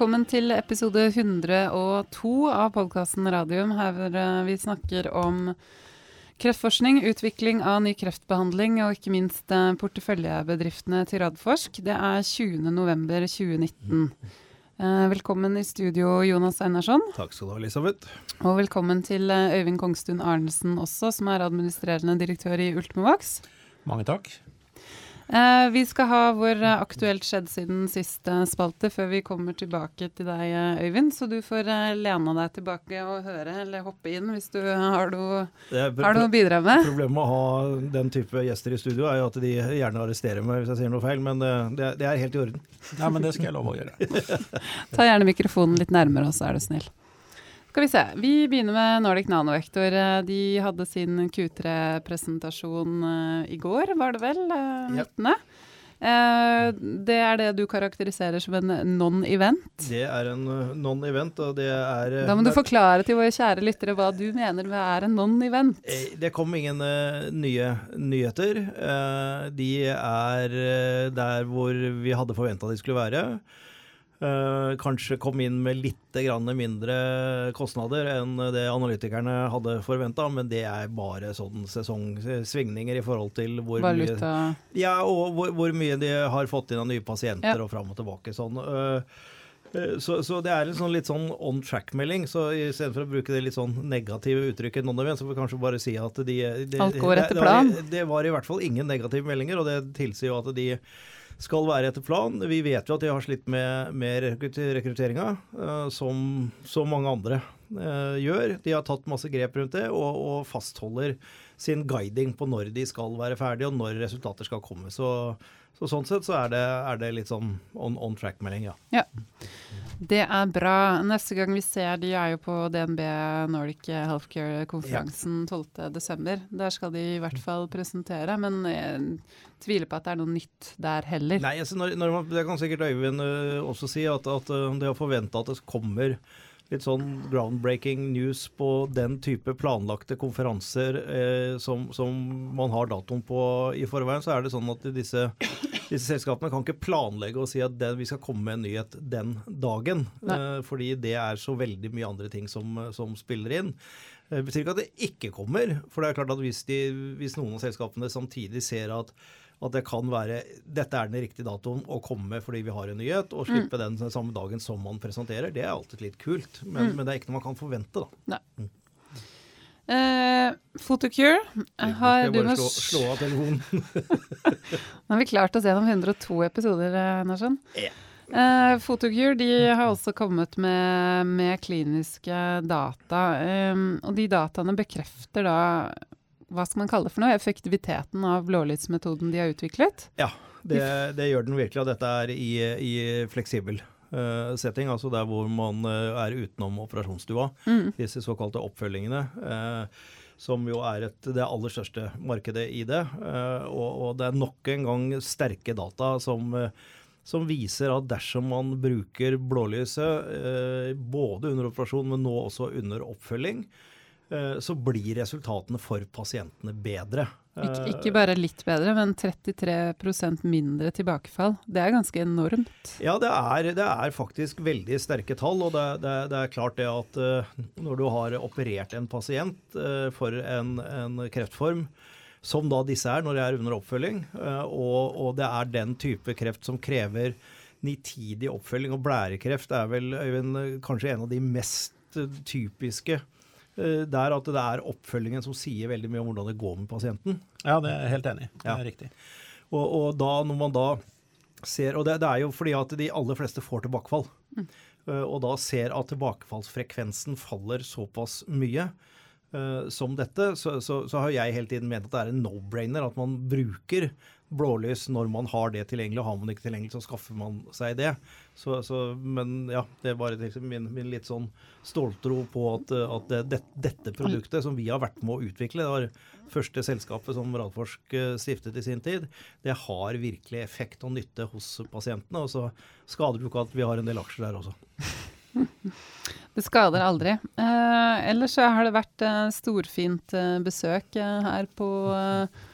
Velkommen til episode 102 av podkasten Radium, her eh, vi snakker om kreftforskning, utvikling av ny kreftbehandling og ikke minst eh, porteføljebedriftene til Radforsk. Det er 20.11.2019. Eh, velkommen i studio, Jonas Einarsson. Takk skal du ha, Elisabeth. Og velkommen til Øyvind Kongstun Arnesen også, som er administrerende direktør i Ultimovax. Mange takk. Eh, vi skal ha vår eh, aktuelt skjedd siden siste spalte før vi kommer tilbake til deg, eh, Øyvind. Så du får lene deg tilbake og høre eller hoppe inn hvis du har noe, er har noe å bidra med. Problemet med å ha den type gjester i studio er jo at de gjerne arresterer meg hvis jeg sier noe feil, men det, det er helt i orden. Nei, men det skal jeg love å gjøre. Ta gjerne mikrofonen litt nærmere oss, er du snill. Skal vi se. Vi begynner med Nordic Nanovektor. Eh, De hadde sin Q3-presentasjon eh, i går, var det vel? 19. Ja. 19. Eh, Det er det du karakteriserer som en non-event. Det er en eh, non-event, og det er eh, Da må du forklare til våre kjære lyttere hva du mener med er en non-event. Eh, Det kom ingen eh, nye nyheter. Eh, de er eh, der hvor vi hadde forventa de skulle være. Eh, kanskje kom inn med litt grann mindre kostnader enn det analytikerne hadde forventa, men det er bare sånn sesongsvingninger i forhold til hvor mye Ja, og hvor, hvor mye de har fått inn av nye pasienter Ja. og fram og tilbake. Sånn. Øh, Så, så det er en sånn litt sånn on track-melding. Så istedenfor å bruke det litt sånn negative uttrykket non event, så får vi kanskje bare si at de, de Alt går etter det, det var- Det var i hvert fall ingen negative meldinger, og det tilsier jo at de skal være etter plan. Vi vet jo at de har slitt med, med rekrutteringa, øh, som så mange andre øh, gjør. De har tatt masse grep rundt det, og, og fastholder sin guiding på når de skal være ferdige, og når resultater skal komme. Så, så sånn sett så er det, er det litt sånn on, on track-melding, ja. Ja. Det er bra. Neste gang vi ser de er jo på DNB Nordic Healthcare-konferansen 12.12. Der skal de i hvert fall presentere, men jeg tviler på at det er noe nytt der heller. Nei, altså når, når man, Det kan sikkert Øyvind øh, også si, at, at øh, det å forvente at det kommer litt sånn groundbreaking news på den type planlagte konferanser eh, som, som man har datoen på i forveien, så er det sånn at disse, disse selskapene kan ikke planlegge og si at det, vi skal komme med en nyhet den dagen. Eh, fordi det er så veldig mye andre ting som, som spiller inn. Eh, Det betyr ikke at det ikke kommer. For det er klart at hvis, de, hvis noen av selskapene samtidig ser at, at det kan være dette er den riktige datoen å komme fordi vi har en nyhet, og slippe den samme dagen som man presenterer, det er alltid litt kult. Men, men det er ikke noe man kan forvente, da. Eh, Photocure har du bare slå, slå av telefonen? Nå har vi klart oss gjennom 102 episoder, Narsen. Narsson. Ja. Eh, Photocure de har også kommet med, med kliniske data. Um, og de dataene bekrefter da hva skal man kalle det for noe? Effektiviteten av blålysmetoden de har utviklet. Ja, det, det gjør den virkelig. Og dette er i, i fleksibel eh, setting, altså der hvor man eh, er utenom operasjonsstua. Mm. Disse såkalte oppfølgingene. eh, som jo er et, det aller største markedet i det. eh, og, og det er nok en gang sterke data som, eh, som viser at dersom man bruker blålyset eh, både under operasjon, men nå også under oppfølging, så blir resultatene for pasientene bedre. Ikke, Eh, ikke bare litt bedre, men 33% mindre tilbakefall. Det er ganske enormt. Ja, det er, det er faktisk veldig sterke tall. Og det, det, det er klart det at eh, når du har operert en pasient eh, for en, en kreftform, som da disse er når de er under oppfølging, eh, og, og det er den type kreft som krever nitidig oppfølging, og blærekreft er vel Øyvind, kanskje en av de mest eh, typiske eh, der at det er oppfølgingen som sier veldig mye om hvordan det går med pasienten. Ja, det er jeg helt enig i. Det Ja. er riktig. Og, og da, når man da ser Og det, det er jo fordi at de aller fleste får tilbakefall. Mm. og da ser at tilbakefallsfrekvensen faller såpass mye eh, som dette, så, så, så har jeg hele tiden ment at det er en no-brainer at man bruker blålys når man har det tilgjengelig. Har man ikke tilgjengelig, så skaffer man seg det. Så, så, men ja, det er bare min, min litt sånn ståltro på at, at det, det, dette produktet som vi har vært med å utvikle, det var første selskapet som Radforsk eh, stiftet i sin tid, det har virkelig effekt og nytte hos pasientene. Og så skader det ikke at vi har en del aksjer der også. Det skader aldri. Eh, ellers så har det vært eh, storfint eh, besøk her på eh,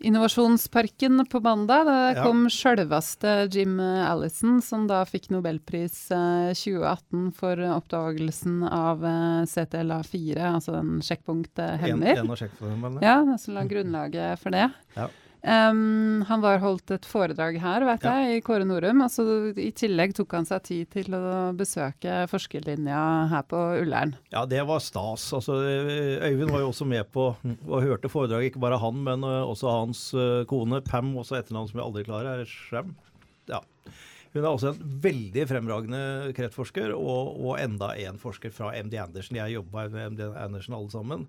Innovasjonsparken på mandag. Det Ja. kom sjølveste Jim Allison, som da fikk nobelpris eh, 2018 for oppdagelsen av eh, CTLA4, altså den En, sjekkpunkthemmer. en av sjekkformene. Ja, det som la grunnlaget for det. Ja. Em, han var holdt et foredrag her, vet Ja. jeg, i Kåre Norum. Altså, I tillegg tok han seg tid til å besøke forskerlinja her på Ullern. Ja, det var stas. Altså, Øyvind var jo også med på og hørte foredraget. Ikke bare han, men også hans kone Pam, også etternavn som jeg aldri klarer, er Shram. Ja. Hun er også en veldig fremragende kreftforsker, og, og enda en forsker fra MD Andersen. Jeg jobba med MD Andersen alle sammen.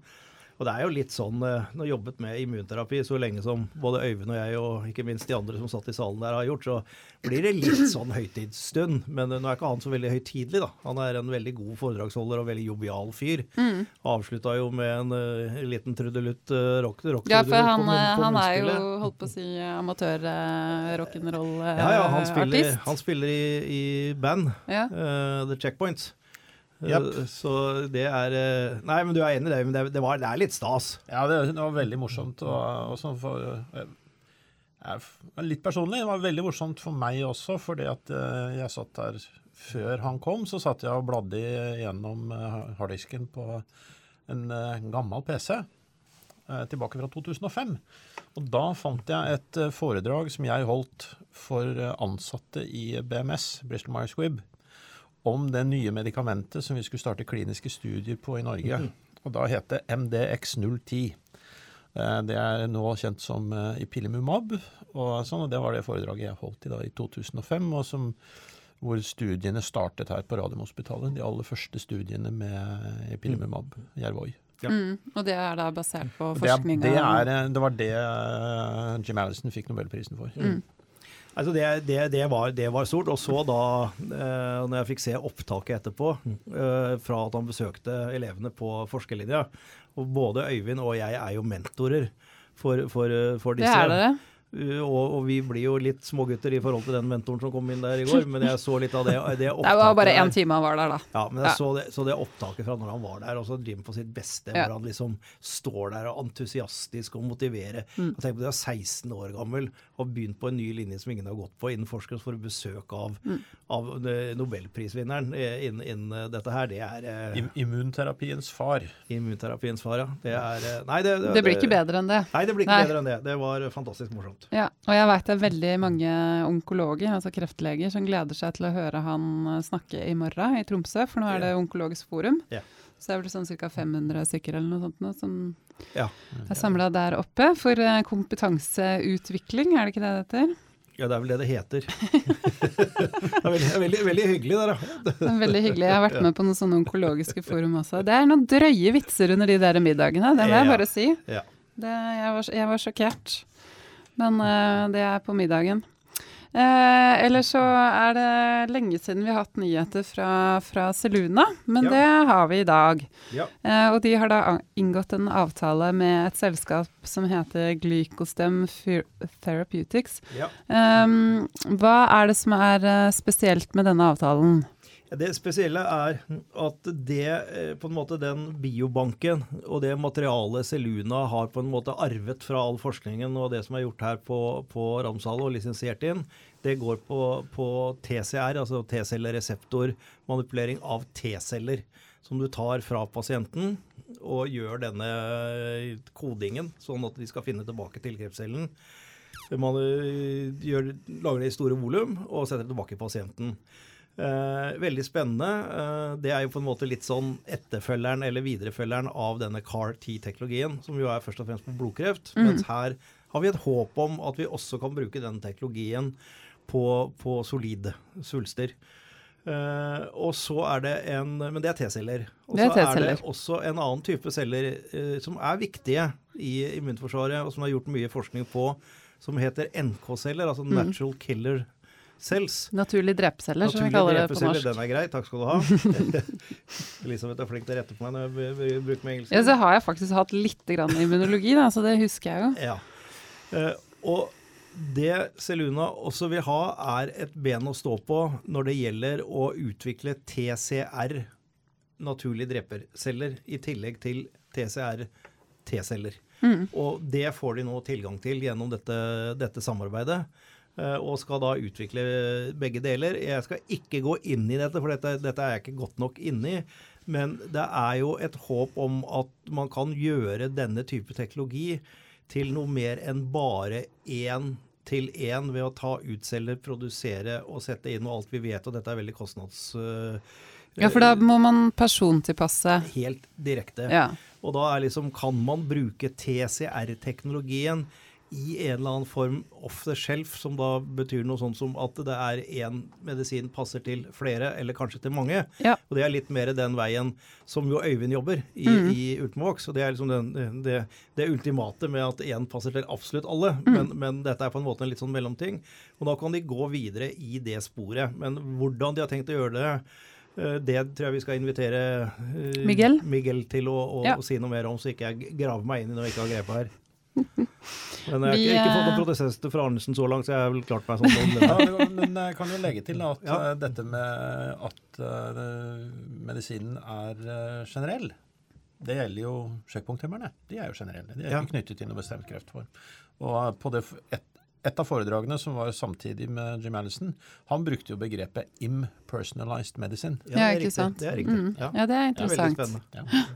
Og det er jo litt sånn, eh, Når jeg jobbet med immunterapi så lenge som både Øyvind og jeg, og ikke minst de andre som satt i salen der, har gjort, så blir det litt sånn høytidsstund. Men eh, nå er ikke han så veldig høytidelig, da. Han er en veldig god foredragsholder og veldig jovial fyr. Mm. Avslutta jo med en uh, liten trudelutt uh, rock, rock Ja, for han, på, på han er jo, holdt på å si, amatør-rock'n'roll-artist. Ja, ja, han spiller, han spiller i, i band, Ja. The Checkpoints. Eh, Japp. Så det er eh, Nei, men du er enig i det, men det, det, var, det er litt stas. Ja, det, det var veldig morsomt. Og, og sånn for, eh, jeg, litt personlig, det var veldig morsomt for meg også, fordi at eh, jeg satt der før han kom, så satt jeg og bladde gjennom eh, harddisken på en eh, gammel PC. eh, Tilbake fra 2005. Og da fant jeg et eh, foredrag som jeg holdt for eh, ansatte i BMS, Bristol Myers Squibb, om det nye medikamentet som vi skulle starte kliniske studier på i Norge. Og da het det MDX010. Eh, Det er nå kjent som eh, Ipilimumab, og, sånn, og det var det foredraget jeg holdt i, da, i 2005, og som, hvor studiene startet her på Radiumhospitalet. De aller første studiene med Ipilimumab, Yervoy. Ja. Mm, og det er da basert på forskninga? Det, er- det, er, eh, det var det eh, Jim Allison fikk nobelprisen for. Mm. Altså det, det, det, var, det var stort. Og så da, eh, når jeg fikk se opptaket etterpå, eh, fra at han besøkte elevene på forskerlinja Og både Øyvind og jeg er jo mentorer for, for, for disse. Det er dere. Uh, og, og vi blir jo litt smågutter i forhold til den mentoren som kom inn der i går, men jeg så litt av det, det opptaket. Det var bare én time han var der, da. Ja, men jeg Ja. så, det, så det opptaket fra når han var der, og så Jim på sitt beste, Ja. hvor han liksom står der og entusiastisk og motiverer. Mm. Og tenk på det, du er 16 år gammel og begynt på en ny linje som ingen har gått på innen forskere, og så får du besøk av, Mm. av eh, nobelprisvinneren eh, innen, innen eh, dette her. Det er eh, Im immunterapiens far. immunterapiens far, ja. Det er eh, Nei, det, Det blir ikke bedre enn det. Nei, det blir ikke Nei. bedre enn det. Det var fantastisk morsomt. Ja, og jeg veit det er veldig mange onkologer, altså kreftleger, som gleder seg til å høre han eh, snakke i morgen i Tromsø, for nå er det Onkologisk forum. Ja. Så det er vel sånn ca. 500 stykker eller noe sånt nå, som Ja. er samla der oppe for eh, kompetanseutvikling, er det ikke det det heter? Ja, det er vel det det heter. det er veldig, veldig, veldig hyggelig der, da. Det er veldig hyggelig. Jeg har vært med på noen sånne onkologiske forum også. Det er noen drøye vitser under de der middagene, det må jeg bare si. Ja. Det, jeg, var, jeg var sjokkert. Men uh, det er på middagen. Eh, ellers så er det lenge siden vi har hatt nyheter fra, fra Seluna, men Ja. det har vi i dag. Ja. Eh, og de har da inngått en avtale med et selskap som heter Glycostem Therapeutics. ja. Eh, hva er det som er eh, spesielt med denne avtalen? Det spesielle er at det, eh, på en måte den biobanken og det materialet Seluna har på en måte arvet fra all forskningen og det som er gjort her på, på Ramsal og lisensiert inn, det går på, på TCR, altså T-cellereseptormanipulering av T-celler, som du tar fra pasienten og gjør denne kodingen, sånn at de skal finne tilbake til kreftcellen. Man eh, gjør, lager det i store volum og setter det tilbake i pasienten. Eh, veldig spennende. Eh, det er jo på en måte litt sånn etterfølgeren eller viderefølgeren av denne CAR-T-teknologien, som jo er først og fremst på blodkreft. Mens her har vi et håp om at vi også kan bruke den teknologien på, på solide svulster. Uh, og så er det en Men det er T-celler. Og så er er det også en annen type celler uh, som er viktige i immunforsvaret, og som det er gjort mye forskning på, som heter NK-celler, altså Natural Killer Cells. Naturlig drepeceller, som vi kaller det på norsk. Den er grei, takk skal du ha. Elisabeth er flink til å rette på meg når jeg bruker meg engelsk. Ja, så har jeg faktisk hatt litt grann immunologi, da, så det husker jeg jo. Ja. Uh, og det Seluna også vil ha, er et ben å stå på når det gjelder å utvikle TCR, naturlige dreperceller, i tillegg til TCR T-celler. Mm. Og det får de nå tilgang til gjennom dette, dette samarbeidet. Eh, Og skal da utvikle begge deler. Jeg skal ikke gå inn i dette, for dette, dette er jeg ikke godt nok inne i. Men det er jo et håp om at man kan gjøre denne type teknologi til noe mer enn bare én til én ved å ta utselge, produsere og sette inn og alt vi vet, og dette er veldig kostnads... øh, Ja, for da må man persontilpasse. Helt direkte. Ja. Og da er liksom, kan man bruke TCR-teknologien i en eller annen form off the shelf, som da betyr noe sånt som at det er én medisin passer til flere, eller kanskje til mange. Ja. Og det er litt mer den veien som jo Øyvind jobber i, Mm. i Ultimovax. Og det er liksom den, det, det ultimate med at én passer til absolutt alle. Mm. Men, men dette er på en måte en litt sånn mellomting. Og da kan de gå videre i det sporet. Men hvordan de har tenkt å gjøre det, eh, det tror jeg vi skal invitere eh, Miguel? Miguel til å, å, Ja. si noe mer om, så ikke jeg graver meg inn i noe jeg ikke har grepet her. Men jeg har ikke, ikke fått noen eh, protester fra Arnesen så langt, så jeg har vel klart meg sånn Ja, men jeg kan jo legge til at Ja. eh, dette med at eh, medisinen er eh, generell, det gjelder jo sjekkpunkthemmerne. De er jo generelle. De er Ja. ikke knyttet til noe bestemt kreftform. Og på det, et, et av foredragene som var samtidig med Jim Allison, han brukte jo begrepet impersonalized medicine. Ja, det er ikke riktig. sant. Det er riktig. Mm. Ja. Ja, det er Det er veldig interessant. spennende. Ja.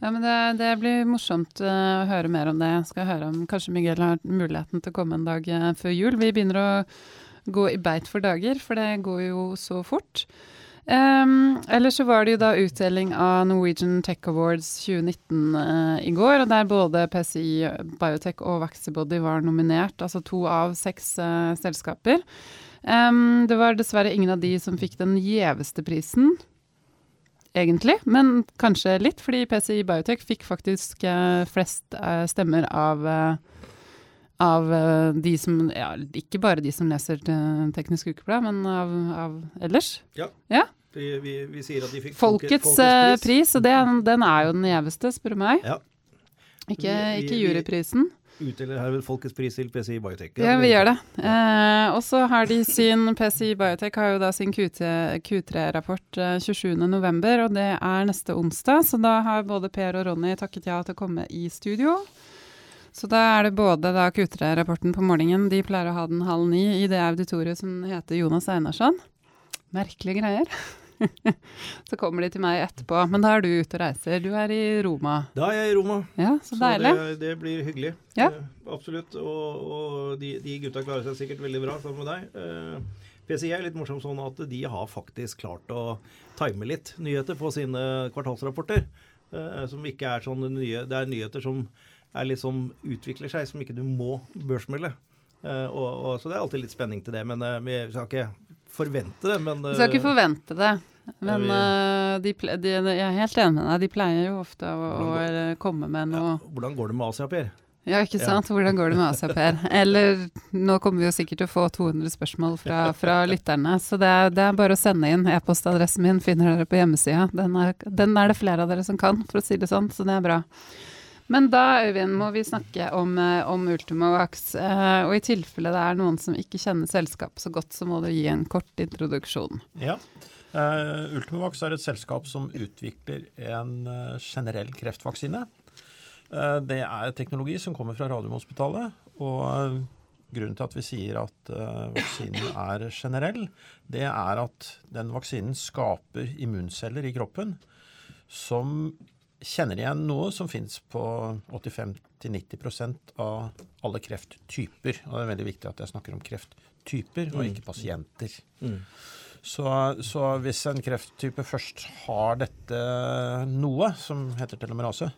Ja, men det, det blir morsomt eh, å høre mer om det. Jeg skal høre om kanskje Miguel har muligheten til å komme en dag eh, før jul. Vi begynner å gå i beit for dager, for det går jo så fort. Um, ellers så var det jo da utdeling av Norwegian Tech Awards 2019 uh, i går, og der både PCI Biotech og Vaxibody var nominert, altså to av seks uh, selskaper. Um, det var dessverre ingen av de som fikk den gjeveste prisen, egentlig, men kanskje litt, fordi PCI Biotech fikk faktisk eh, flest eh, stemmer av eh, av de som Ja, ikke bare de som leser Teknisk Ukeblad, men av, av ellers. Vi, vi, vi sier at de fikk Folkets, folkets pris, og det, den er jo den gjeveste, spør du meg. Ja. Ikke, ikke juryprisen. Utdeler herved Folkets pris til PCI Biotech. Ja, vi gjør det. Eh, og så har de sin PCI Biotech har jo da sin Q3-rapport eh, 27.11, og det er neste onsdag. Så da har både Per og Ronny takket ja til å komme i studio. Så da er det både da Q3-rapporten på morgenen, de pleier å ha den halv ni i det auditoriet som heter Jonas Einarsson. Merkelige greier. så kommer de til meg etterpå. Men da er du ute og reiser. Du er i Roma. Da er jeg i Roma. Ja, så deilig. det, det blir hyggelig. Ja. Eh, absolutt. Og, og de, de gutta klarer seg sikkert veldig bra sammen med deg. Eh, PCI er litt morsomt sånn at de har faktisk klart å time litt nyheter på sine kvartalsrapporter. eh, som ikke er sånne nye Det er nyheter som er sånn utvikler seg, som ikke du må børsmelde. Eh, og, og, så det er alltid litt spenning til det. Men eh, vi skal ikke forvente det. Men, Du skal ikke eh, forvente det. Men eh, de, de, jeg er helt enig med deg. De pleier jo ofte å, å eh, komme med noe ja, hvordan går det med Asia, Per? Ja, ikke Ja. sant? Hvordan går det med Asia, Per? Eller nå kommer vi jo sikkert til å få 200 spørsmål fra, fra lytterne, så det er, det er bare å sende inn. E-postadressen min finner dere på hjemmesida. Den, er- den er det flere av dere som kan, for å si det sånn, så det er bra. Men da, Øyvind, må vi snakke om, eh, om Ultimavax. Eh, og i tilfelle det er noen som ikke kjenner selskapet så godt, så må du gi en kort introduksjon. Ja. Uh, Ultimavax er et selskap som utvikler en eh, generell kreftvaksine. Eh, det er teknologi som kommer fra Radiumhospitalet. Og eh, grunnen til at vi sier at eh, vaksinen er generell, det er at den vaksinen skaper immunceller i kroppen som kjenner igjen noe som fins på 85-90% av alle krefttyper. Og det er veldig viktig at jeg snakker om krefttyper, og ikke pasienter. Mm. Så, så hvis en krefttype først har dette noe, som heter telomerase,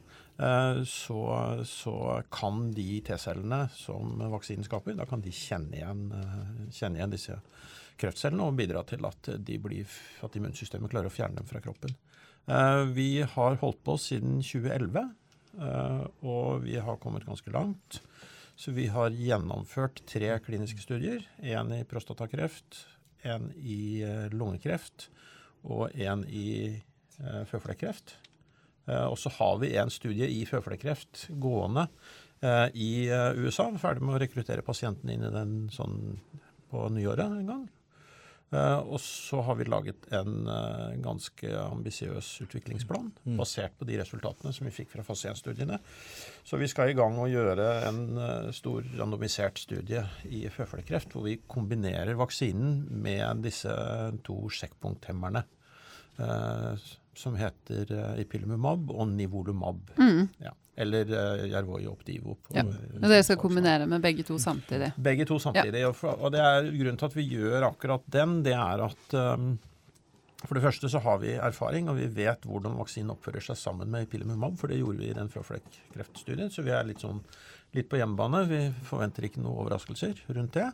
eh, så, så kan de T-cellene som vaksinen skaper, da kan de kjenne igjen, eh, kjenne igjen disse kreftcellene og bidra til at, de blir, at immunsystemet klarer å fjerne dem fra kroppen. Eh, Vi har holdt på siden 2011, eh, og vi har kommet ganske langt. Så vi har gjennomført tre kliniske studier. En i prostatakreft, en i eh, lungekreft og en i føflekkreft. Og så har vi en studie i føflekkreft gående i USA. Ferdig med å rekruttere pasientene inn i den sånn på nyåret en gang. Eh, og så har vi laget en eh, ganske ambisiøs utviklingsplan Mm. basert på de resultatene som vi fikk fra fase 1-studiene. Så vi skal i gang og gjøre en eh, stor randomisert studie i føflekkreft, hvor vi kombinerer vaksinen med disse to sjekkpunkthemmerne. eh, som heter ipilimumab og nivolumab. Mm. Ja. Eller uh, Jervoi Optivo. på- Ja. Og dere skal kombinere med begge to samtidig. Begge to samtidig. For, og det er grunnen til at vi gjør akkurat den, det er at um, for det første så har vi erfaring, og vi vet hvordan vaksinen oppfører seg sammen med ipilimumab, for det gjorde vi i den føflekkreftstudien, så vi er litt, sånn, litt på hjemmebane. Vi forventer ikke noen overraskelser rundt det.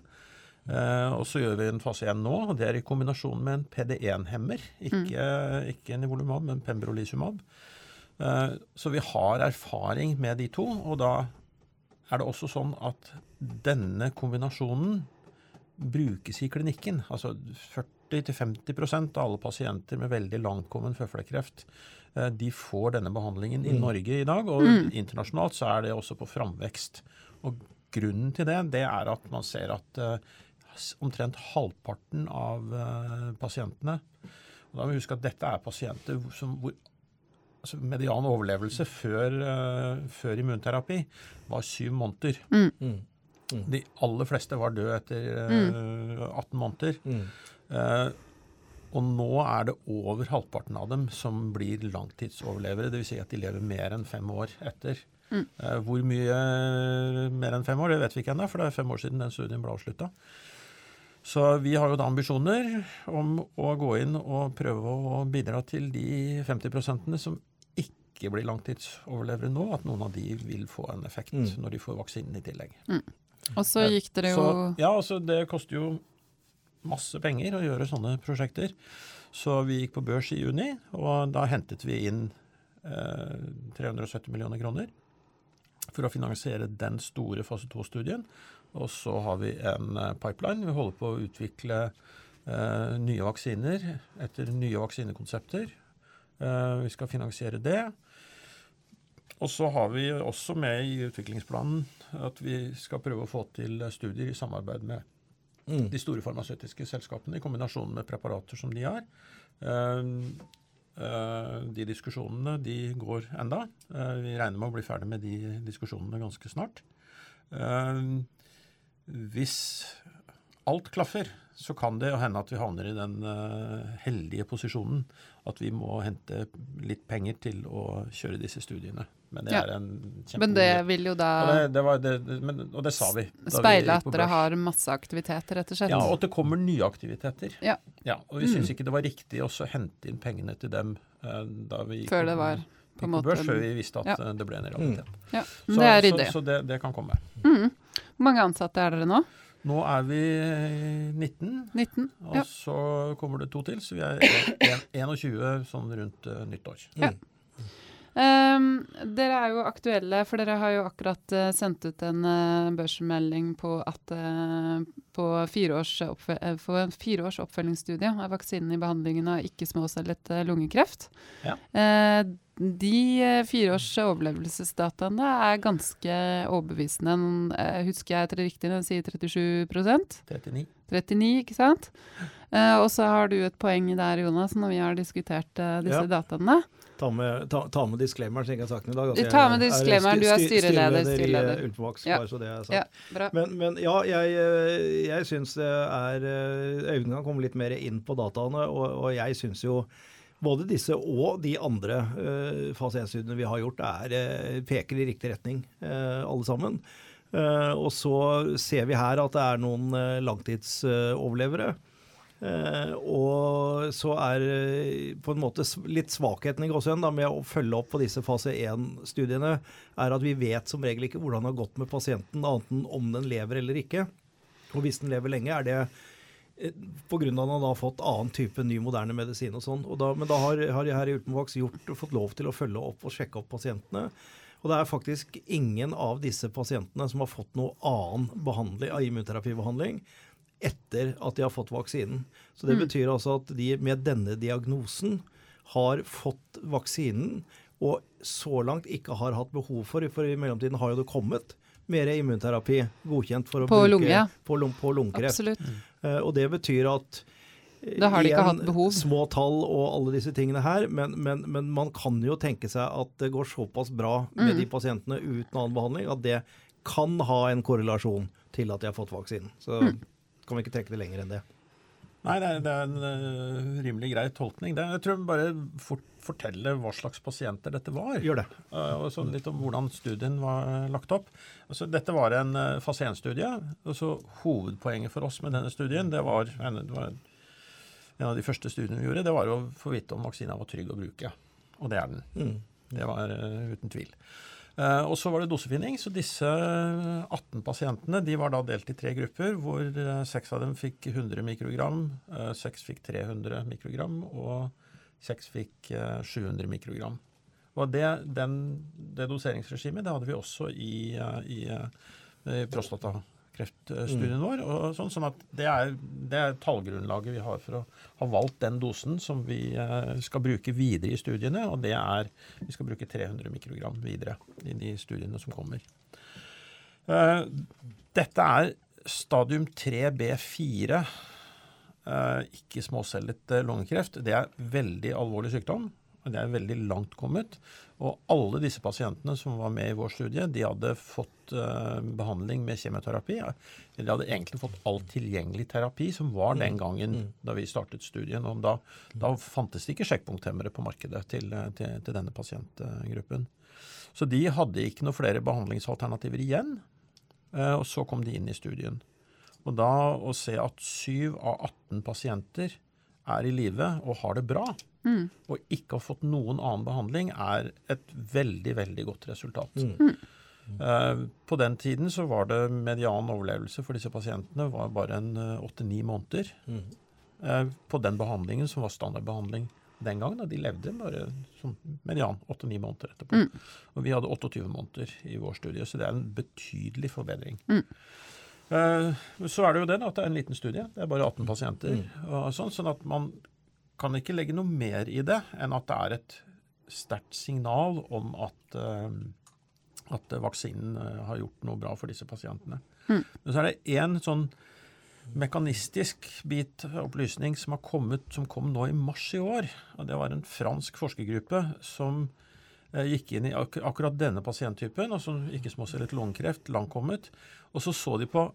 Uh, og så gjør vi en fase 1 nå, og det er i kombinasjon med en PD1-hemmer. Ikke, ikke nivolumab, men pembrolizumab. Eh, så vi har erfaring med de to, og da er det også sånn at denne kombinasjonen brukes i klinikken. Altså 40-50% av alle pasienter med veldig langtkommen føflekkreft eh, de får denne behandlingen i Mm. Norge i dag, og Mm. internasjonalt så er det også på framvekst. Og grunnen til det, det er at man ser at eh, omtrent halvparten av pasientene og Da må vi huske at dette er pasienter som, hvor altså median overlevelse før, eh, før immunterapi var syv måneder. Mm. De aller fleste var døde etter eh, 18 måneder. Mm. Eh, og nå er det over halvparten av dem som blir langtidsoverlevere. Dvs. Si at de lever mer enn fem år etter. Mm. Eh, hvor mye mer enn fem år, det vet vi ikke ennå, for det er fem år siden den studien ble avslutta. Så vi har jo da ambisjoner om å gå inn og prøve å bidra til de 50% som ikke blir langtidsoverlevere nå, at noen av de vil få en effekt Mm. når de får vaksinen i tillegg. Og så gikk dere jo Så, ja, altså det koster jo masse penger å gjøre sånne prosjekter. Så vi gikk på børs i juni, og da hentet vi inn eh, 370 millioner kroner for å finansiere den store fase 2-studien. Og så har vi en eh, pipeline. Vi holder på å utvikle eh, nye vaksiner etter nye vaksinekonsepter. Eh, vi skal finansiere det. Og så har vi også med i utviklingsplanen at vi skal prøve å få til studier i samarbeid med Mm. de store farmasøytiske selskapene, i kombinasjon med preparater som de har. Eh, eh, de diskusjonene de går enda. Eh, vi regner med å bli ferdig med de diskusjonene ganske snart. Hvis alt klaffer, så kan det hende at vi havner i den heldige posisjonen at vi må hente litt penger til å kjøre disse studiene. Men det Ja. er en kjempe... Men det vil jo Og da det, det, var, det, det- men, og det sa vi. speile at dere har masse aktivitet, rett og slett. Ja, og at det kommer nye aktiviteter. Ja. og vi Mm. syns ikke det var riktig å hente inn pengene til dem uh, da vi gikk Før det var på en måte børs, før vi visste at Ja. eh, det ble en realitet. Ja, men Så, det er ryddig. så det, det kan komme. Mm. Hvor mange ansatte er dere nå? Nå er vi eh, 19, 19? og Ja. så kommer det to til, så vi er 21 sånn rundt uh, nyttår. Ja. Ehm, dere er jo aktuelle, for dere har jo akkurat uh, sendt ut en uh, børsmelding på at uh, på fireårs for en fireårs oppfølgingsstudie av vaksinen i behandlingen av ikke-småcellet lungekreft. Ja. De fireårs overlevelsesdataene er ganske overbevisende. Husker jeg det riktig når jeg sier 37% 39. 39, ikke sant? Og så har du et poeng der, Jonas, når vi har diskutert disse Ja. dataene. Ta med, ta, ta med disclaimeren, som jeg ikke har sagt den i dag. Altså, Du tar med er disclaimeren, du er styreleder, styreleder i Ultimax, Ja. bare så det er sagt. Ja. Men, men ja, jeg, eh, jeg syns det er eh, Øyvind kan komme litt mer inn på dataene, og, og jeg syns jo både disse og de andre uh, fase 1-studiene vi har gjort, er, eh, peker i riktig retning, uh, alle sammen. Uh, og så ser vi her at det er noen langtidsoverlevere. Eh, og så er eh, på en måte litt svakheten i gåsehud med å følge opp på disse fase 1-studiene, er at vi vet som regel ikke hvordan det har gått med pasienten, annet enn om den lever eller ikke. Og hvis den lever lenge, er det eh, på grunn av at han har fått annen type ny moderne medisin og sånn. Og da, men da har, har jeg her i Ultimovax gjort, fått lov til å følge opp og sjekke opp pasientene. Og det er faktisk ingen av disse pasientene som har fått noe annen behandling, av immunterapibehandling etter at de har fått vaksinen. Så det Mm. betyr altså at de med denne diagnosen har fått vaksinen og så langt ikke har hatt behov for, for i mellomtiden har jo det kommet mer immunterapi godkjent for å På bruke lunge, på, lung- på lungekreft. Mm. Eh, og det betyr at Da har de ikke hatt behov. Små tall og alle disse tingene her, men, men, men, man kan jo tenke seg at det går såpass bra med Mm. de pasientene uten annen behandling at det kan ha en korrelasjon til at de har fått vaksinen. Så Mm. Kan vi ikke trekke det lenger enn det. Nei, det er, det er en eh, rimelig grei tolkning. Det, jeg tror jeg bare fort fortelle hva slags pasienter dette var. Gjør det. Eh, og så litt om hvordan studien var eh, lagt opp. Altså, dette var en fase 1-studie. og Hovedpoenget for oss med denne studien, det var, en, det var en av de første studiene vi gjorde, det var å få vite om vaksina var trygg å bruke. Og det er den. Mm. Det var uh, uten tvil. Eh, og så var det dosefinning. Så disse 18 pasientene de var da delt i tre grupper, hvor eh, seks av dem fikk 100 mikrogram, eh, seks fikk 300 mikrogram, og seks fikk eh, 700 mikrogram. Og det, den, det doseringsregimet det hadde vi også i, eh, i, eh, i mm. vår. Og sånn, sånn at det er, det er tallgrunnlaget vi har for å ha valgt den dosen som vi eh, skal bruke videre i studiene. Og det er vi skal bruke 300 mikrogram videre i de studiene som kommer. Eh, dette er stadium 3B4. eh, ikke småcellet lungekreft. Det er veldig alvorlig sykdom. Og Det er veldig langt kommet. Og alle disse pasientene som var med i vår studie, de hadde fått uh, behandling med kjemioterapi. Eller de hadde egentlig fått all tilgjengelig terapi som var den gangen da vi startet studien. Og da, da fantes det ikke sjekkpunkthemmere på markedet til, eh, til, til denne pasientgruppen. Så de hadde ikke noen flere behandlingsalternativer igjen. Uh, og så kom de inn i studien. Og da å se at 7 av 18 pasienter er i live og har det bra, Mm. og ikke har fått noen annen behandling, er et veldig, veldig godt resultat. Mm. Uh, på den tiden så var det median overlevelse for disse pasientene var bare en eh, åtte-ni måneder. Mm. Uh, på den behandlingen som var standardbehandling den gangen. da de levde bare som median åtte-ni måneder etterpå. Mm. Og vi hadde 28 måneder i vår studie, så det er en betydelig forbedring. Eh, så er det jo det da, at det er en liten studie. Det er bare 18 pasienter. Mm. Og sånn, sånn at man kan ikke legge noe mer i det enn at det er et sterkt signal om at, eh, at vaksinen eh, har gjort noe bra for disse pasientene. Mm. Men så er det én sånn mekanistisk bit opplysning som har kommet, som kom nå i mars i år. og Det var en fransk forskergruppe som gikk inn i ak akkurat denne pasienttypen, altså ikke småcellet lungekreft, langkommet. Og så så de på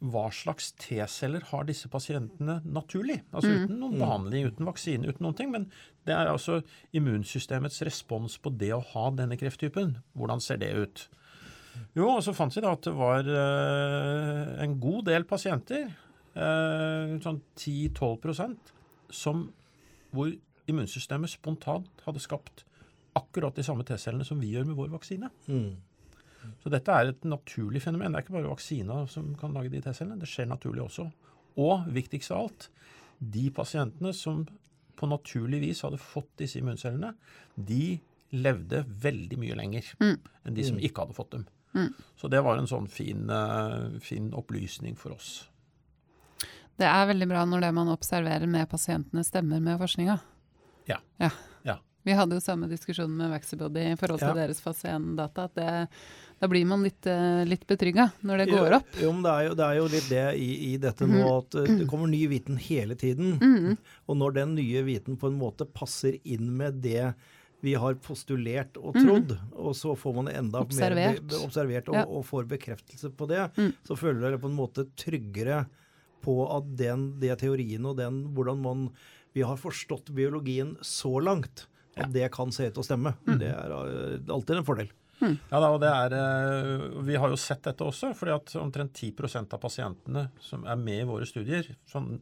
hva slags T-celler har disse pasientene naturlig? Altså Mm. uten noen behandling, uten vaksine, uten noen ting. Men det er altså immunsystemets respons på det å ha denne krefttypen. Hvordan ser det ut? Jo, og så fant vi da at det var eh, en god del pasienter, eh, sånn 10-12% som hvor immunsystemet spontant hadde skapt akkurat de samme T-cellene som vi gjør med vår vaksine. Mm. Så dette er et naturlig fenomen. Det er ikke bare vaksina som kan lage de T-cellene. Det skjer naturlig også. Og viktigst av alt, de pasientene som på naturlig vis hadde fått disse immuncellene, de levde veldig mye lenger Mm. enn de som Mm. ikke hadde fått dem. Mm. Så det var en sånn fin, eh, fin opplysning for oss. Det er veldig bra når det man observerer med pasientene, stemmer med forskninga. Ja. ja. Vi hadde jo samme diskusjon med Vaxibody i forhold til Ja. deres fase 1-data. at det, Da blir man litt, eh, litt betrygga når det går opp. Jo, men det er jo, det er jo litt det i, i dette nå at eh, det kommer ny viten hele tiden. Mm. Og når den nye viten på en måte passer inn med det vi har postulert og trodd, trodd, og så får man enda mer Observert. be, observert og, Ja. og får bekreftelse på det, Mm. så føler dere på en måte tryggere på at den, de teorien og den, hvordan man vi har forstått biologien så langt, at Ja. det kan se ut til å stemme. Mm. Det er eh, alltid en fordel. Ja, da, og det er, eh, Vi har jo sett dette også, fordi at omtrent 10% av pasientene som er med i våre studier, sånn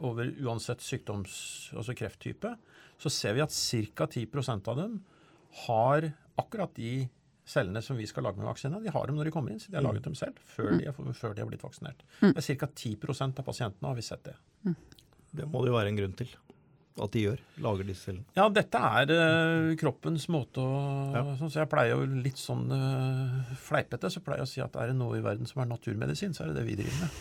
over uansett sykdoms, altså krefttype, så ser vi at ca. 10% av dem har akkurat de cellene som vi skal lage med vaksine. De har dem når de kommer inn, så de har laget dem selv før de, er, før de har blitt vaksinert. Det er Ca. 10% av pasientene har vi sett det. Det må det jo være en grunn til at de gjør. Lager disse cellene. Ja, dette er uh, kroppens måte å Ja. sånn, Så jeg pleier jo litt sånn uh, fleipete så pleier jeg å si at er det noe i verden som er naturmedisin, så er det det vi driver med.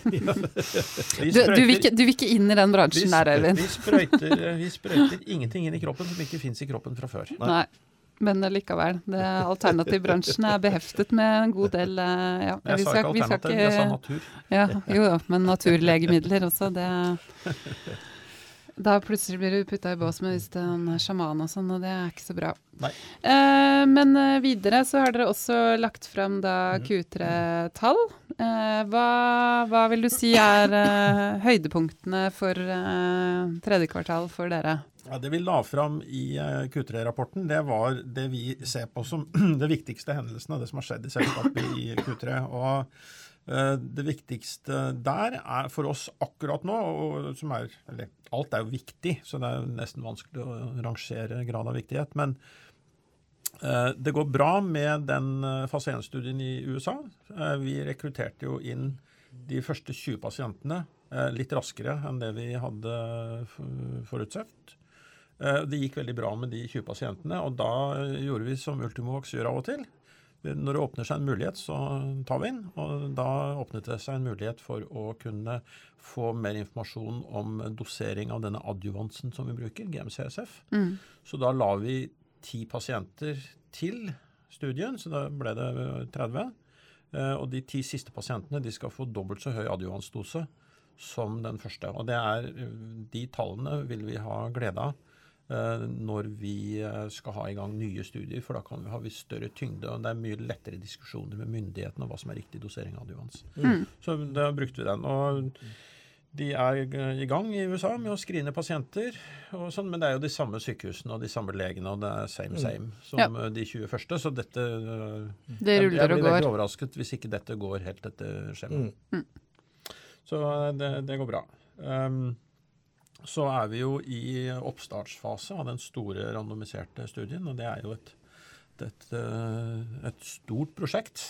Vi Du, du, vil ikke, du vil ikke inn i den bransjen der, Eivind. Øyvind. vi, sprøyter, vi sprøyter ingenting inn i kroppen som ikke fins i kroppen fra før. Nei. Men likevel. Det Alternativbransjen er beheftet med en god del eh, ja, Jeg sa ikke alternativ, jeg sa natur. Ja, jo da, men naturlegemidler også, det Da plutselig blir du putta i bås med disse sjaman og sånn, og det er ikke så bra. Eh, men eh, videre så har dere også lagt fram da Mhm. Q3-tall. Eh, hva, hva vil du si er eh, høydepunktene for eh, tredje kvartal for dere? Ja, det vi la fram i eh, Q3-rapporten, det var det vi ser på som det viktigste hendelsene, det som har skjedd i selskapet i Q3. Og det viktigste der er for oss akkurat nå, som er Eller alt er jo viktig, så det er jo nesten vanskelig å rangere grad av viktighet. Men eh, det går bra med den eh, fase 1-studien i USA. Eh, vi rekrutterte jo inn de første 20 pasientene eh, litt raskere enn det vi hadde forutsett. Eh, Det gikk veldig bra med de 20 pasientene, og da eh, gjorde vi som Ultimovax gjør av og til. Når det åpner seg en mulighet, så tar vi inn. Og da åpnet det seg en mulighet for å kunne få mer informasjon om dosering av denne adjuvansen som vi bruker, GMCSF. Mm. Så da la vi ti pasienter til studien, så da ble det 30. Eh, Og de ti siste pasientene de skal få dobbelt så høy adjuvansdose som den første. Og det er, eh, de tallene vil vi ha glede av når vi eh, skal ha i gang nye studier, for da kan vi ha vi større tyngde, og det er mye lettere diskusjoner med myndighetene om hva som er riktig dosering av adjuvans. Mm. Så da brukte vi den. og de er i gang i USA med å screene pasienter, og sånn, men det er jo de samme sykehusene og de samme legene, og det er same same som Ja. eh, de 20 første. Så dette eh, Det jeg- Jeg blir veldig overrasket hvis ikke dette går helt etter skjemaet. Mm. Så eh, det, det går bra. Um, så er vi jo i oppstartsfase av den store randomiserte studien, og det er jo et, et, eh, et stort prosjekt.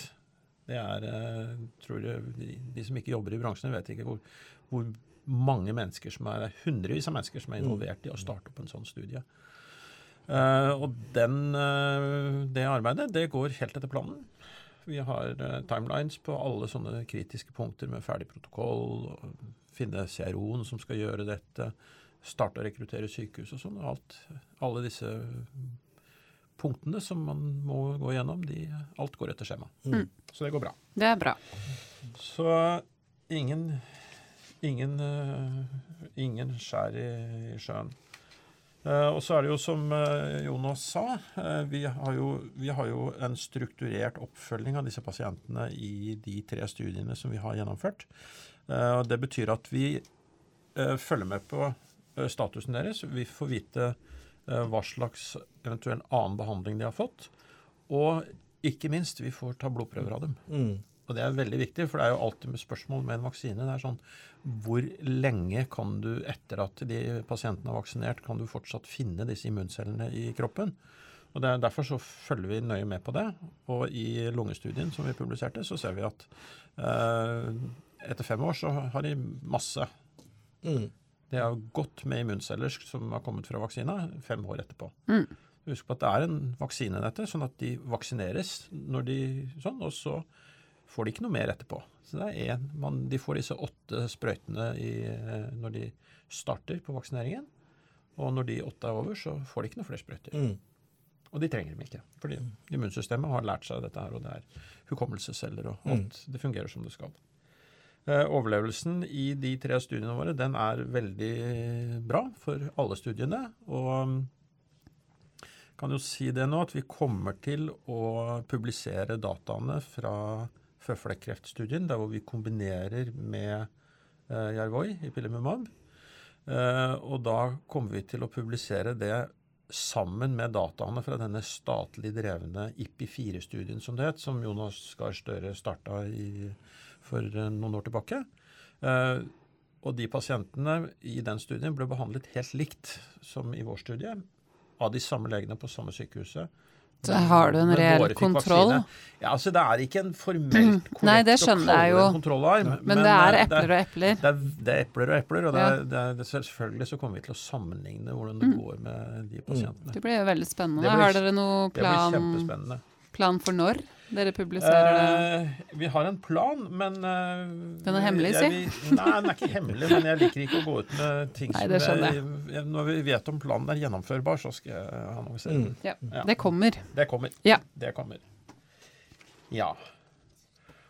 Det er, eh, tror jeg, de, som ikke jobber i bransjen, vet ikke hvor, hvor mange mennesker som er, hundrevis av mennesker som er involvert i å starte opp en sånn studie. Eh, og den, det arbeidet det går helt etter planen. Vi har timelines på alle sånne kritiske punkter med ferdig protokoll, og finne CRO-en som skal gjøre dette, starte å rekruttere sykehus og sånn. og Alt, alle disse punktene som man må gå gjennom, de, alt går etter skjema. Mm. Så det går bra. Det er bra. Så ingen ingen, eh, ingen skjær i, i sjøen. Uh, og så er det jo som uh, Jonas sa, uh, vi, har jo, vi har jo en strukturert oppfølging av disse pasientene i de tre studiene som vi har gjennomført. Eh, og det betyr at vi eh, følger med på eh, statusen deres. Vi får vite hva slags eventuell annen behandling de har fått. Og ikke minst, vi får ta blodprøver av dem. Mm. Og det er veldig viktig, for det er jo alltid med spørsmål med en vaksine. Det er sånn Hvor lenge kan du, etter at de pasientene er vaksinert, kan du fortsatt finne disse immuncellene i kroppen? Og det er Derfor så følger vi nøye med på det. Og i lungestudien som vi publiserte, så ser vi at eh, etter fem år så har de masse. Mm. Det har gått med immunceller som har kommet fra vaksina, fem år etterpå. Mm. Husk på at det er en vaksine dette, sånn at de vaksineres når de sånn, og så får de ikke noe mer etterpå. Så det er en, man, De får disse åtte sprøytene i, eh, når de starter på vaksineringen. Og når de åtte er over, så får de ikke noe flere sprøyter. Mm. Og de trenger dem ikke. Fordi immunsystemet har lært seg dette her, og det er hukommelsesceller og alt. Det fungerer som det skal. Eh, Overlevelsen i de tre studiene våre den er veldig bra for alle studiene. Og mm, kan jo si det nå at vi kommer til å publisere dataene fra føflekkreftstudien, der hvor vi kombinerer med eh, Jervoi i Pilimumab. Eh, og da kommer vi til å publisere det sammen med dataene fra denne statlig drevne IPI4-studien, som det het, som Jonas Gahr Støre starta i, for eh, noen år tilbake. Eh, og de pasientene i den studien ble behandlet helt likt som i vår studie, av de samme legene på samme sykehuset. Så har du en reell kontroll? Ja, altså Det er ikke en formelt korrekt Nei, det skjønner jeg det jo. en kontrollarm. Men det er eh, epler og epler. det er, det er epler og epler, og det er, det er, selvfølgelig så kommer vi til å sammenligne hvordan det går med de pasientene. Det blir veldig spennende. Blir- har dere noe Det blir kjempespennende. Plan for når dere publiserer det? Eh, vi har en plan, men eh, Den er hemmelig, si? Nei, den er ikke hemmelig, men jeg liker ikke å gå ut med ting Nei, det skjønner jeg, jeg, Når vi vet om planen er gjennomførbar, så skal jeg annonsere den. Ja. Ja. Det kommer. Det kommer. Ja. Det kommer. Ja.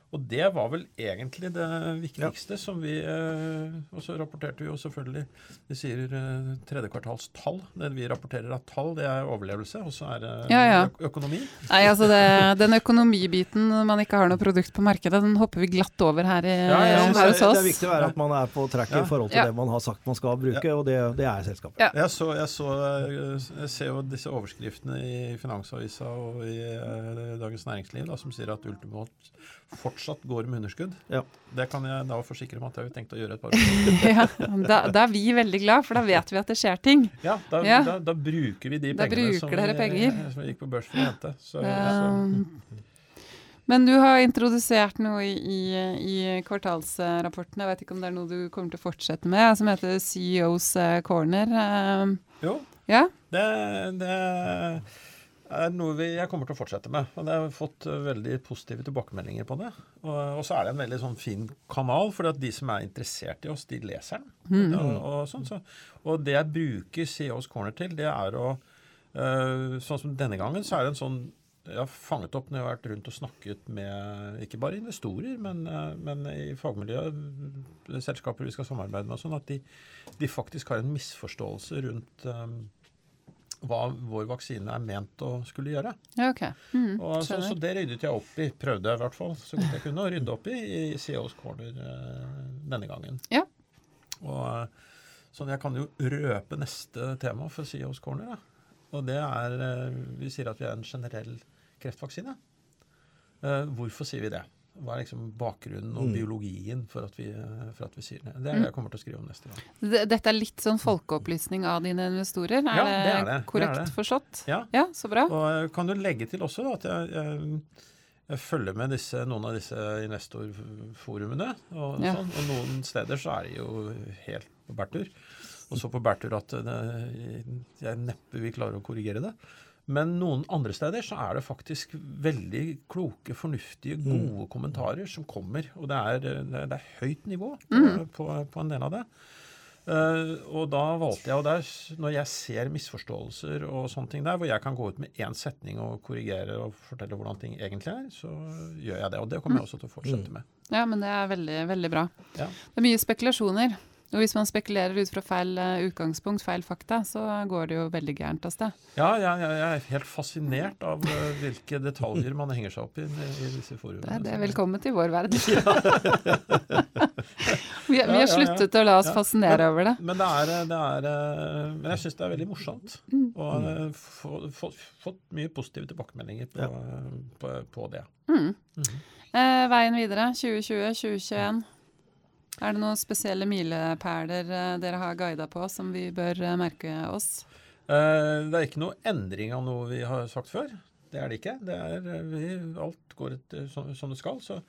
Og det var vel egentlig det viktigste som vi eh, Og så rapporterte vi jo selvfølgelig Vi sier eh, tredjekvartalstall. Det vi rapporterer av tall, det er overlevelse, og så er det Ja, ja. økonomi. Nei, altså det, Den økonomibiten man ikke har noe produkt på markedet, den hopper vi glatt over her, i, Ja, her hos det, det er viktig å være at man er på track Ja. i forhold til Ja. det man har sagt man skal bruke, og det, det er selskapet. Ja. Jeg, så, jeg, så, eh, jeg ser jo disse overskriftene i Finansavisa og i eh, Dagens Næringsliv da, som sier at Ultimate fortsatt går med underskudd. Ja. Det kan jeg da forsikre om at jeg har tenkt å gjøre et par år. Ja, da, da er vi veldig glad, for da vet vi at det skjer ting. Ja, da, Ja. Da, da bruker vi de Da pengene som penger. som vi gikk på børs for å hente. Så, så, Um, men du har introdusert noe i, i, i kvartalsrapporten, jeg vet ikke om det er noe du kommer til å fortsette med, som heter CEOs Corner. Um, jo, ja? det, det er noe vi, jeg kommer til å fortsette med. Og Jeg har fått eh, veldig positive tilbakemeldinger på det. Og, og så er det en veldig sånn fin kanal, for de som er interessert i oss, de leser den. Mm. Og, og, sånn, så, og det jeg bruker CEOs Corner til, det er å eh, Sånn som denne gangen, så er det en sånn jeg har fanget opp når jeg har vært rundt og snakket med ikke bare investorer, men, eh, men i fagmiljøet, selskaper vi skal samarbeide med, sånn, at de, de faktisk har en misforståelse rundt eh, hva vår vaksine er ment å skulle gjøre. Ja, ok. Mm, Og så, så det ryddet jeg opp i. Prøvde jeg i hvert fall så godt jeg kunne å rydde opp i i CEOs Corner eh, denne gangen. Ja. Og, så sånn jeg kan jo røpe neste tema for CEOs Corner. Da. Og det er eh, Vi sier at vi er en generell kreftvaksine. Eh, hvorfor sier vi det? Hva er liksom bakgrunnen og Mm. biologien for at, vi, eh, for at vi sier det? Det er det jeg kommer til å skrive om neste gang. Dette er litt sånn folkeopplysning av dine investorer, er Ja, det er det. Det er det. forstått? Ja. Ja, så bra. Og kan du legge til også da, at jeg, jeg, jeg følger med disse, noen av disse investorforumene. Og, Ja. sånn, og noen steder så er de jo helt på bærtur. Og så på bærtur at det, jeg neppe vil klare å korrigere det. Men noen andre steder så er det faktisk veldig kloke, fornuftige, gode kommentarer som kommer. Og det er, det er, høyt nivå på, på, på en del av det. Uh, og da valgte jeg, og der, når jeg ser misforståelser og sånne ting der, hvor jeg kan gå ut med én setning og korrigere og fortelle hvordan ting egentlig er, så gjør jeg det. Og det kommer jeg også til å fortsette med. Ja, men det er veldig, veldig bra. Ja. Det er mye spekulasjoner. Og hvis man spekulerer ut fra feil eh, utgangspunkt, feil fakta, så går det jo veldig gærent av sted. Ja, jeg, ja jeg er helt fascinert av eh, hvilke detaljer man henger seg opp i i, disse forumene. Det er, det velkommen til vår verden. vi, vi Ja, ja, har ja. sluttet å la oss Ja. fascinere over det. Men, det er, det er, eh, men jeg syns det er veldig morsomt. Mm. Og eh, få- få- fått mye positive tilbakemeldinger på, Ja. på, på det. Mm. Mhm. Eh, veien videre, 2020, 2021. Er det noen spesielle milepæler eh, dere har guida på som vi bør eh, merke oss? Eh, Det er ikke noe endring av noe vi har sagt før. Det er det ikke. Det er, vi, alt går etter som, som det skal. Så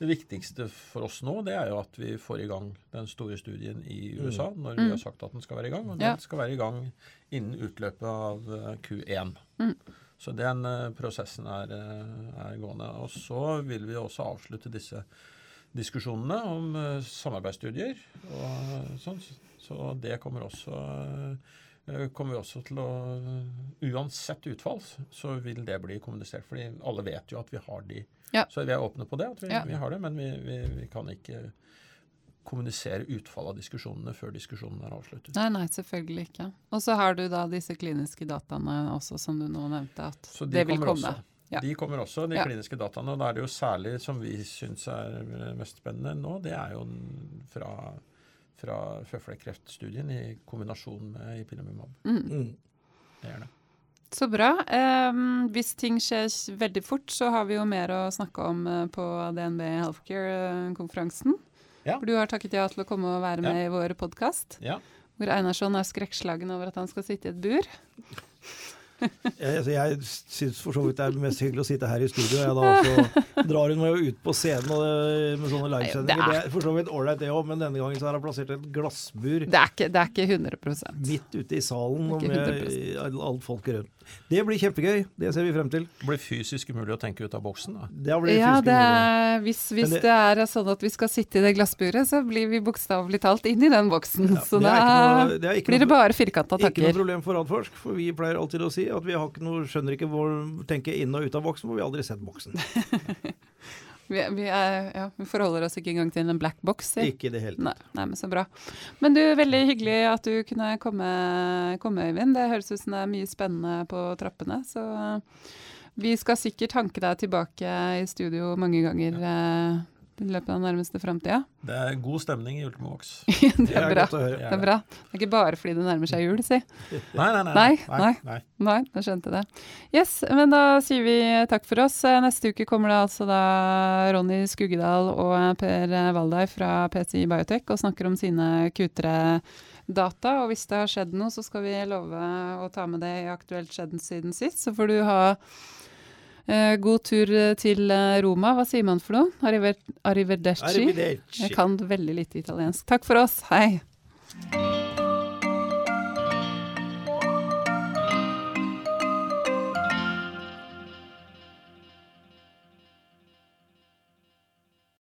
det viktigste for oss nå, det er jo at vi får i gang den store studien i USA, når vi Mm. har sagt at den skal være i gang. Og Ja. den skal være i gang innen utløpet av eh, Q1. Mm. Så den prosessen er, er gående. Og så vil vi også avslutte disse diskusjonene om eh, samarbeidsstudier. Og sånn. Så det kommer også eh, kommer vi også til å Uansett utfall, så vil det bli kommunisert. fordi alle vet jo at vi har de. Ja. Så vi er åpne på det, at vi, Ja. vi har det. Men vi, vi, vi kan ikke kommunisere utfallet av diskusjonene før diskusjonen er avsluttet. Nei, nei, selvfølgelig ikke. Og så har du da disse kliniske dataene også, som du nå nevnte, at de det vil komme. også. Ja. De kommer også, de Ja. kliniske dataene. Og da er det jo særlig som vi syns er mest spennende nå, det er jo fra, fra føflekkreftstudien i kombinasjon med ipilimumab. Mm. Mm. Det er det. Så bra. Em, hvis ting skjer veldig fort, så har vi jo mer å snakke om eh, på DNB Healthcare-konferansen. Ja. For du har takket ja til å komme og være Ja. med i vår podkast. Ja. Hvor Einarsson er skrekkslagen over at han skal sitte i et bur. Jeg, altså, jeg syns for så vidt det er mest hyggelig å sitte her i studio. Jeg, da, så drar hun meg jo ut på scenen og med sånne livesendinger. Det det er for så vidt ålreit, det òg, men denne gangen så har jeg plassert et glassbur Det er ikke, det er ikke 100% midt ute i salen og med alt folket rundt. Det blir kjempegøy. Det ser vi frem til. Det blir fysisk umulig å tenke ut av boksen. da. Det blir Ja, det er, hvis, hvis det, det- er sånn at vi skal sitte i det glassburet, så blir vi bokstavelig talt inn i den boksen. Ja, så da noe- det er ikke blir det noe- bare firkanta Ikke noe problem for Radforsk, for vi pleier alltid å si at vi har ikke noe, skjønner ikke hvor tenke inn og ut av boksen, for vi har aldri sett boksen. Vi, vi, er, ja, vi, forholder oss ikke engang til en black box. Ja. Ikke i det hele tatt. Nei, nei, men så bra. Men du, veldig hyggelig at du kunne komme, komme Øyvind. Det høres ut som det er mye spennende på trappene. Så vi skal sikkert hanke deg tilbake i studio mange ganger. Ja. Eh, i løpet av den nærmeste framtida? Det er god stemning i Ultimovox. det, er bra. Det er bra. Det er ikke bare fordi det nærmer seg jul, si. Nei, nei, nei. Nei, nei, nei. nei jeg skjønte det. Yes, men da sier vi takk for oss. Neste uke kommer det altså da Ronny Skuggedal og Per Valdai fra PCI Biotech og snakker om sine kutere data. Og hvis det har skjedd noe, så skal vi love å ta med det i Aktuelt skjedd siden sist. Så får du ha Eh, Eh, god tur eh, til eh, Roma. Hva sier man for noe? Arrivederci. Arrivederci. Jeg kan veldig lite italiensk. Takk for oss. Hei.